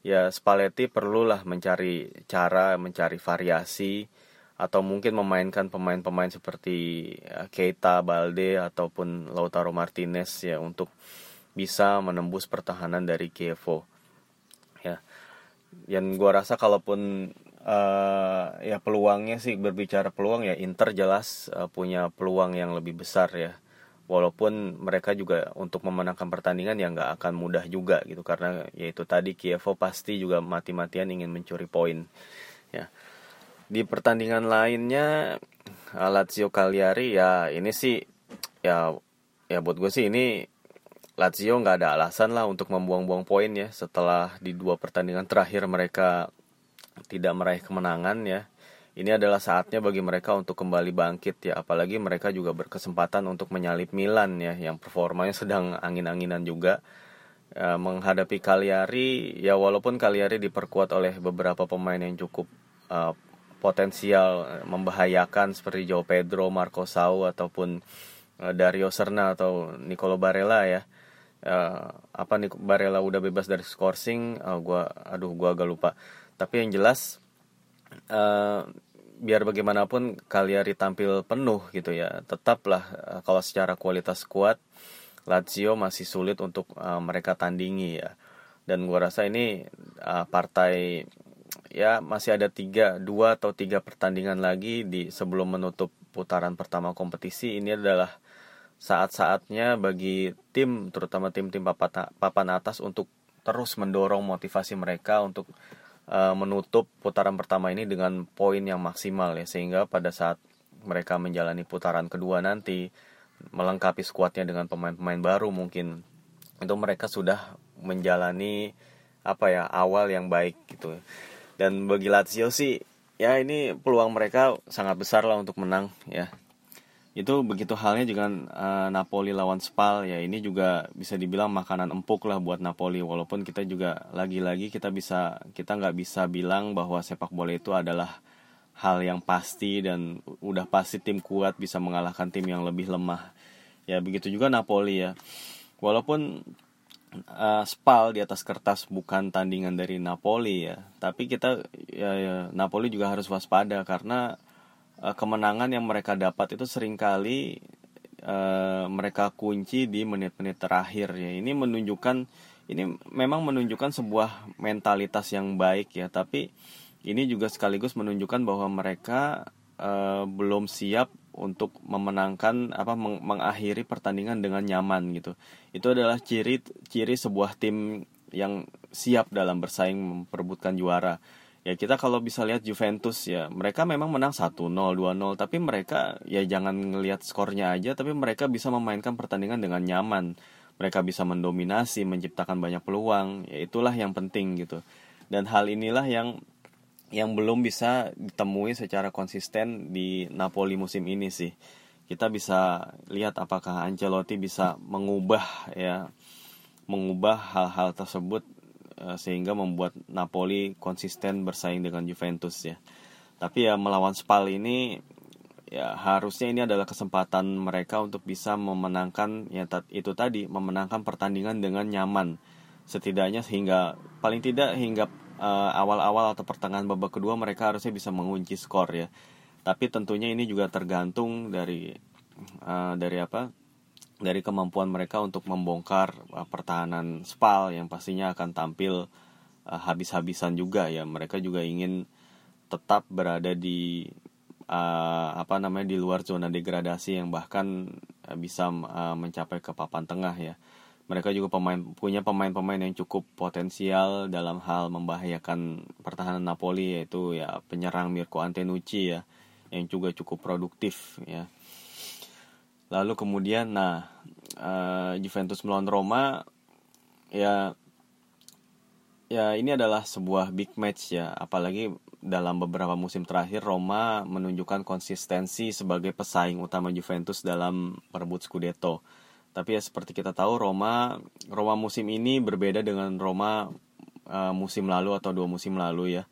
Ya Spalletti perlulah mencari cara, mencari variasi atau mungkin memainkan pemain-pemain seperti ya, Keita, Balde ataupun Lautaro Martinez ya untuk bisa menembus pertahanan dari Kievo. Ya. Yang gua rasa kalaupun uh, ya peluangnya sih berbicara peluang ya Inter jelas uh, punya peluang yang lebih besar ya walaupun mereka juga untuk memenangkan pertandingan yang nggak akan mudah juga gitu. Karena yaitu tadi Kievo pasti juga mati-matian ingin mencuri poin. Ya. Di pertandingan lainnya Lazio Cagliari ya ini sih ya ya buat gue sih ini Lazio nggak ada alasan lah untuk membuang-buang poin ya setelah di dua pertandingan terakhir mereka tidak meraih kemenangan ya ini adalah saatnya bagi mereka untuk kembali bangkit ya. Apalagi mereka juga berkesempatan untuk menyalip Milan ya yang performanya [LAUGHS] sedang angin-anginan juga. E, menghadapi Cagliari ya walaupun Cagliari diperkuat oleh beberapa pemain yang cukup e, potensial membahayakan seperti Joe Pedro, Marco Sau ataupun e, Dario Serna atau Nicolo Barella ya. E, apa nih Barella udah bebas dari scoring uh, gua aduh gua agak lupa. Tapi yang jelas uh, biar bagaimanapun Cagliari tampil penuh gitu ya. Tetaplah uh, kalau secara kualitas kuat Lazio masih sulit untuk uh, mereka tandingi ya. Dan gua rasa ini uh, partai ya masih ada tiga dua atau tiga pertandingan lagi di sebelum menutup putaran pertama kompetisi. Ini adalah saat-saatnya bagi tim terutama tim-tim papan atas untuk terus mendorong motivasi mereka untuk uh, menutup putaran pertama ini dengan poin yang maksimal ya sehingga pada saat mereka menjalani putaran kedua nanti melengkapi skuadnya dengan pemain-pemain baru mungkin itu mereka sudah menjalani apa ya awal yang baik gitu. Dan bagi Lazio sih ya ini peluang mereka sangat besar lah untuk menang ya itu begitu halnya dengan uh, Napoli lawan Spal. Ya ini juga bisa dibilang makanan empuk lah buat Napoli. Walaupun kita juga lagi-lagi kita bisa kita nggak bisa bilang bahwa sepak bola itu adalah hal yang pasti dan udah pasti tim kuat bisa mengalahkan tim yang lebih lemah. Ya begitu juga Napoli ya. Walaupun uh, Spal di atas kertas bukan tandingan dari Napoli ya. Tapi kita ya, ya Napoli juga harus waspada karena uh, kemenangan yang mereka dapat itu sering kali uh, mereka kunci di menit-menit terakhir ya. Ini menunjukkan ini memang menunjukkan sebuah mentalitas yang baik ya, tapi ini juga sekaligus menunjukkan bahwa mereka uh, belum siap untuk memenangkan apa meng mengakhiri pertandingan dengan nyaman gitu. Itu adalah ciri ciri sebuah tim yang siap dalam bersaing memperebutkan juara ya kita kalau bisa lihat Juventus ya mereka memang menang 1-0 2-0 tapi mereka ya jangan ngelihat skornya aja tapi mereka bisa memainkan pertandingan dengan nyaman. Mereka bisa mendominasi menciptakan banyak peluang ya itulah yang penting gitu. Dan hal inilah yang yang belum bisa ditemui secara konsisten di Napoli musim ini sih. Kita bisa lihat apakah Ancelotti bisa mengubah ya mengubah hal-hal tersebut sehingga membuat Napoli konsisten bersaing dengan Juventus ya. Tapi ya melawan Spal ini ya harusnya ini adalah kesempatan mereka untuk bisa memenangkan ya itu tadi memenangkan pertandingan dengan nyaman setidaknya hingga paling tidak hingga uh, awal-awal atau pertengahan babak kedua mereka harusnya bisa mengunci skor ya tapi tentunya ini juga tergantung dari uh, dari apa dari kemampuan mereka untuk membongkar uh, pertahanan Spal yang pastinya akan tampil uh, habis-habisan juga ya. Mereka juga ingin tetap berada di uh, apa namanya di luar zona degradasi yang bahkan uh, bisa uh, mencapai ke papan tengah ya. Mereka juga pemain punya pemain-pemain yang cukup potensial dalam hal membahayakan pertahanan Napoli yaitu ya penyerang Mirko Antenucci ya yang juga cukup produktif ya lalu kemudian nah uh, Juventus melawan Roma ya ya ini adalah sebuah big match ya, apalagi dalam beberapa musim terakhir Roma menunjukkan konsistensi sebagai pesaing utama Juventus dalam merebut Scudetto. Tapi ya seperti kita tahu Roma Roma musim ini berbeda dengan Roma uh, musim lalu atau dua musim lalu ya.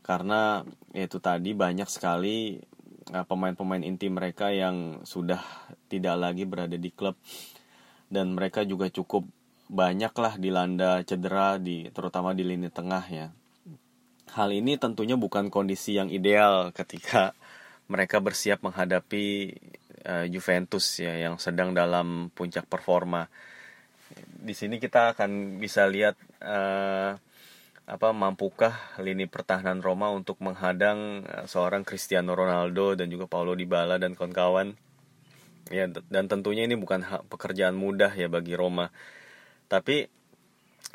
Karena itu tadi banyak sekali pemain-pemain inti mereka yang sudah tidak lagi berada di klub dan mereka juga cukup banyaklah dilanda cedera di terutama di lini tengah ya. Hal ini tentunya bukan kondisi yang ideal ketika mereka bersiap menghadapi uh, Juventus ya yang sedang dalam puncak performa. Di sini kita akan bisa lihat uh, apa mampukah lini pertahanan Roma untuk menghadang uh, seorang Cristiano Ronaldo dan juga Paulo Dybala dan kawan-kawan. Ya dan tentunya ini bukan pekerjaan mudah ya bagi Roma tapi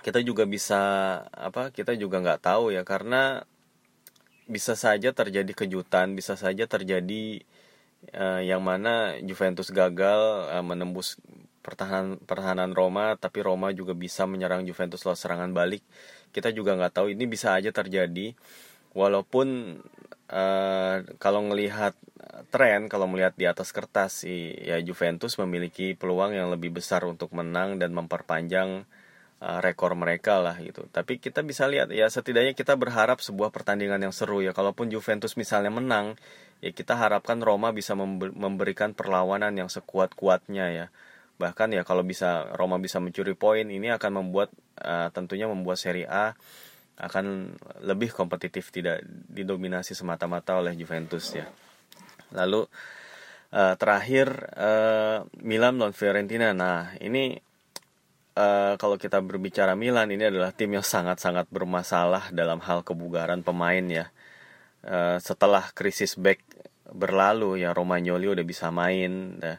kita juga bisa apa kita juga nggak tahu ya karena bisa saja terjadi kejutan bisa saja terjadi uh, yang mana Juventus gagal uh, menembus pertahanan pertahanan Roma tapi Roma juga bisa menyerang Juventus lewat serangan balik kita juga nggak tahu ini bisa aja terjadi walaupun uh, kalau melihat tren kalau melihat di atas kertas sih ya Juventus memiliki peluang yang lebih besar untuk menang dan memperpanjang uh, rekor mereka lah gitu. Tapi kita bisa lihat ya setidaknya kita berharap sebuah pertandingan yang seru ya. Kalaupun Juventus misalnya menang, ya kita harapkan Roma bisa memberikan perlawanan yang sekuat-kuatnya ya. Bahkan ya kalau bisa Roma bisa mencuri poin ini akan membuat uh, tentunya membuat Serie A akan lebih kompetitif tidak didominasi semata-mata oleh Juventus ya. Lalu uh, terakhir uh, Milan lawan Fiorentina. Nah, ini uh, kalau kita berbicara Milan ini adalah tim yang sangat-sangat bermasalah dalam hal kebugaran pemain ya. Uh, setelah krisis back berlalu ya Romagnoli udah bisa main ya.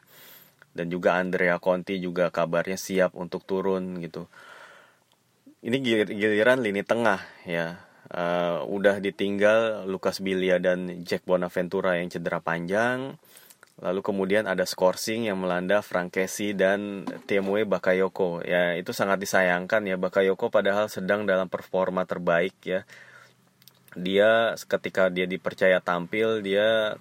dan juga Andrea Conti juga kabarnya siap untuk turun gitu. Ini giliran lini tengah ya uh, udah ditinggal Lucas Bilia dan Jack Bonaventura yang cedera panjang. Lalu kemudian ada Skorsing yang melanda Frankesi dan Temue Bakayoko. Ya, itu sangat disayangkan ya Bakayoko padahal sedang dalam performa terbaik ya. Dia ketika dia dipercaya tampil, dia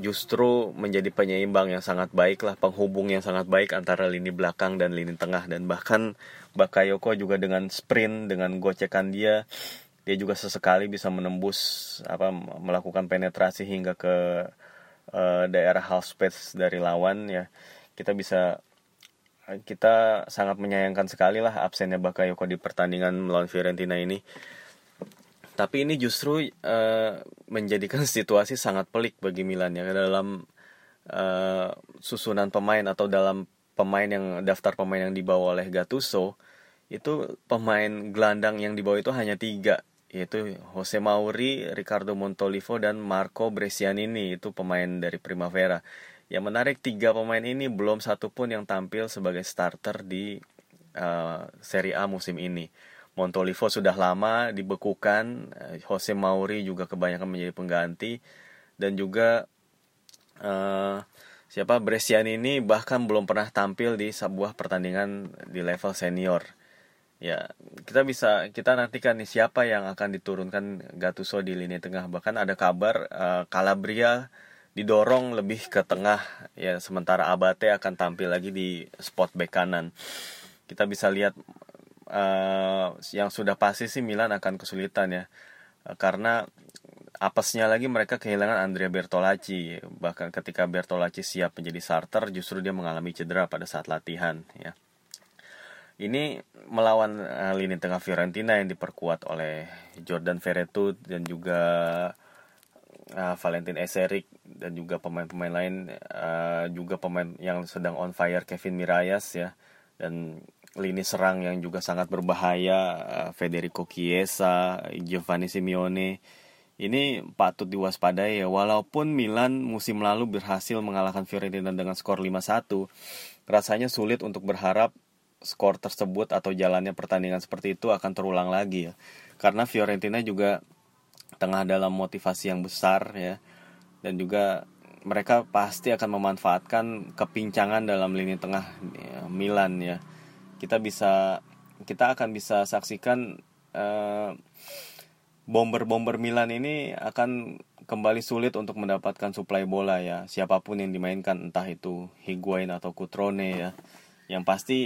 justru menjadi penyeimbang yang sangat baik lah, penghubung yang sangat baik antara lini belakang dan lini tengah dan bahkan Bakayoko juga dengan sprint dengan gocekan dia dia juga sesekali bisa menembus apa melakukan penetrasi hingga ke uh, daerah half space dari lawan ya. Kita bisa kita sangat menyayangkan sekali lah absennya Bakayoko di pertandingan melawan Fiorentina ini. Tapi ini justru uh, menjadikan [LAUGHS] situasi sangat pelik bagi Milan ya dalam uh, susunan pemain atau dalam pemain yang daftar pemain yang dibawa oleh Gattuso itu pemain gelandang yang dibawa itu hanya tiga yaitu Jose Mauri, Ricardo Montolivo dan Marco Brescianini itu pemain dari Primavera. Yang menarik tiga pemain ini belum satu pun yang tampil sebagai starter di uh, Serie A musim ini. Montolivo sudah lama dibekukan, uh, Jose Mauri juga kebanyakan menjadi pengganti dan juga uh, siapa? Brescianini bahkan belum pernah tampil di sebuah pertandingan di level senior. Ya kita bisa kita nantikan nih siapa yang akan diturunkan Gattuso di lini tengah. Bahkan ada kabar uh, Calabria didorong lebih ke tengah. Ya sementara Abate akan tampil lagi di spot back kanan. Kita bisa lihat uh, yang sudah pasti sih Milan akan kesulitan ya. Uh, karena apesnya lagi mereka kehilangan Andrea Bertolacci. Bahkan ketika Bertolacci siap menjadi starter justru dia mengalami cedera pada saat latihan ya. Ini melawan uh, lini tengah Fiorentina yang diperkuat oleh Jordan Verretu dan juga uh, Valentin Eserik dan juga pemain-pemain lain uh, juga pemain yang sedang on fire Kevin Mirallas ya. Dan lini serang yang juga sangat berbahaya uh, Federico Chiesa, Giovanni Simeone ini patut diwaspadai ya walaupun Milan musim lalu berhasil mengalahkan Fiorentina dengan skor 5-1 rasanya sulit untuk berharap skor tersebut atau jalannya pertandingan seperti itu akan terulang lagi ya. Karena Fiorentina juga tengah dalam motivasi yang besar ya. Dan juga mereka pasti akan memanfaatkan kepincangan dalam lini tengah ya, Milan ya. Kita bisa kita akan bisa saksikan uh, bomber-bomber Milan ini akan kembali sulit untuk mendapatkan suplai bola ya. Siapa pun yang dimainkan entah itu Higuain atau Cutrone ya. Yang pasti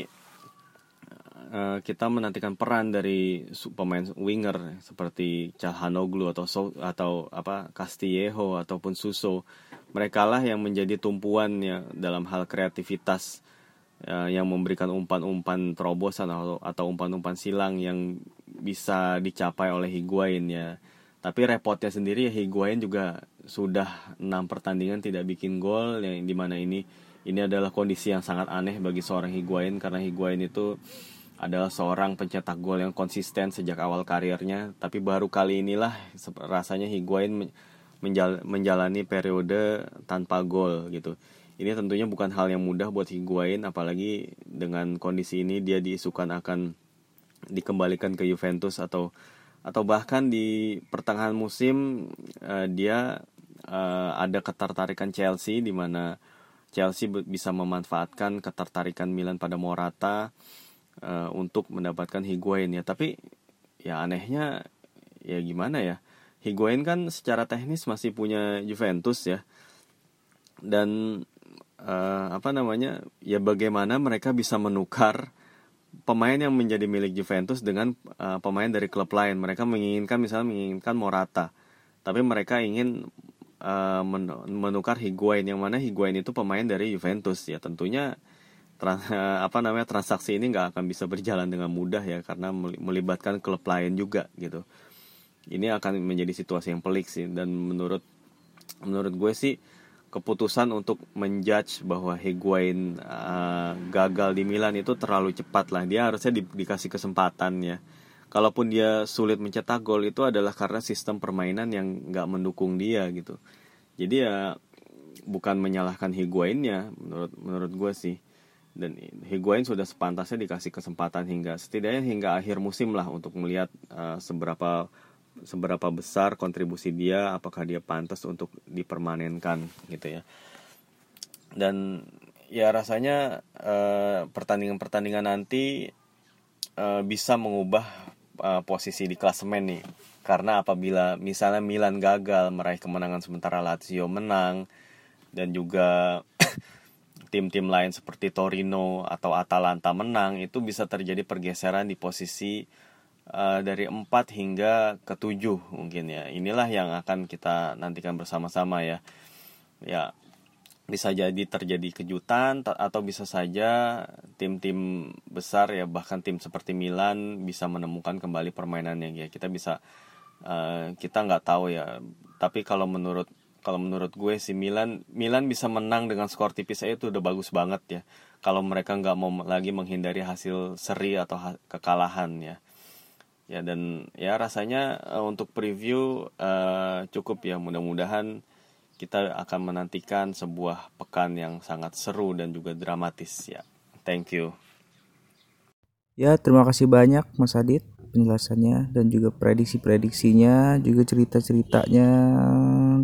uh, kita menantikan peran dari pemain winger seperti Calhanoglu atau so, atau apa Castillejo ataupun Suso. Mereka lah yang menjadi tumpuan ya dalam hal kreativitas uh, yang memberikan umpan-umpan terobosan atau atau umpan-umpan silang yang bisa dicapai oleh Higuain ya. Tapi repotnya sendiri Higuain juga sudah enam pertandingan tidak bikin gol yang di mana ini ini adalah kondisi yang sangat aneh bagi seorang Higuain karena Higuain itu adalah seorang pencetak gol yang konsisten sejak awal karirnya tapi baru kali inilah rasanya Higuain menjal menjalani periode tanpa gol gitu. Ini tentunya bukan hal yang mudah buat Higuain apalagi dengan kondisi ini dia diisukan akan dikembalikan ke Juventus atau atau bahkan di pertengahan musim uh, dia uh, ada ketertarikan Chelsea di mana Chelsea bisa memanfaatkan ketertarikan Milan pada Morata uh, untuk mendapatkan Higuain ya. Tapi ya anehnya ya gimana ya Higuain kan secara teknis masih punya Juventus ya. Dan uh, apa namanya ya bagaimana mereka bisa menukar pemain yang menjadi milik Juventus dengan uh, pemain dari klub lain. Mereka menginginkan misalnya menginginkan Morata, tapi mereka ingin uh, menukar Higuain yang mana Higuain itu pemain dari Juventus ya tentunya trans, [LAUGHS] apa namanya transaksi ini nggak akan bisa berjalan dengan mudah ya karena melibatkan klub lain juga gitu. Ini akan menjadi situasi yang pelik sih dan menurut menurut gue sih keputusan untuk menjudge bahwa Higuain uh, gagal di Milan itu terlalu cepat lah. Dia harusnya di, dikasih kesempatan ya. Kalaupun dia sulit mencetak gol itu adalah karena sistem permainan yang nggak mendukung dia gitu. Jadi ya bukan menyalahkan Higuainnya menurut menurut gue sih. Dan Higuain sudah sepantasnya dikasih kesempatan hingga setidaknya hingga akhir musim lah untuk melihat uh, seberapa seberapa besar kontribusi dia apakah dia pantas untuk dipermanenkan gitu ya. Dan ya rasanya eh, pertandingan-pertandingan nanti uh, bisa mengubah uh, posisi di klasemen nih. Karena apabila misalnya Milan gagal meraih kemenangan sementara Lazio menang dan juga [COUGHS] tim-tim lain seperti Torino atau Atalanta menang itu bisa terjadi pergeseran di posisi uh, dari 4 hingga ke 7 mungkin ya. Inilah yang akan kita nantikan bersama-sama ya. Ya, bisa jadi terjadi kejutan atau bisa saja tim-tim besar ya bahkan tim seperti Milan bisa menemukan kembali permainannya ya kita bisa uh, kita nggak tahu ya tapi kalau menurut kalau menurut gue si Milan Milan bisa menang dengan skor tipis aja itu udah bagus banget ya kalau mereka nggak mau lagi menghindari hasil seri atau ha kekalahan ya ya dan ya rasanya uh, untuk preview uh, cukup ya. Mudah-mudahan kita akan menantikan sebuah pekan yang sangat seru dan juga dramatis ya. Thank you. Ya terima kasih banyak Mas Adit penjelasannya dan juga prediksi-prediksinya juga cerita-ceritanya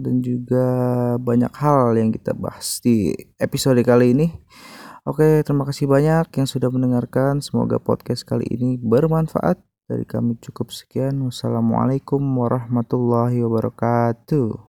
dan juga banyak hal yang kita bahas di episode kali ini. Oke, terima kasih banyak yang sudah mendengarkan. Semoga podcast kali ini bermanfaat dari kami cukup sekian. Wassalamualaikum warahmatullahi wabarakatuh.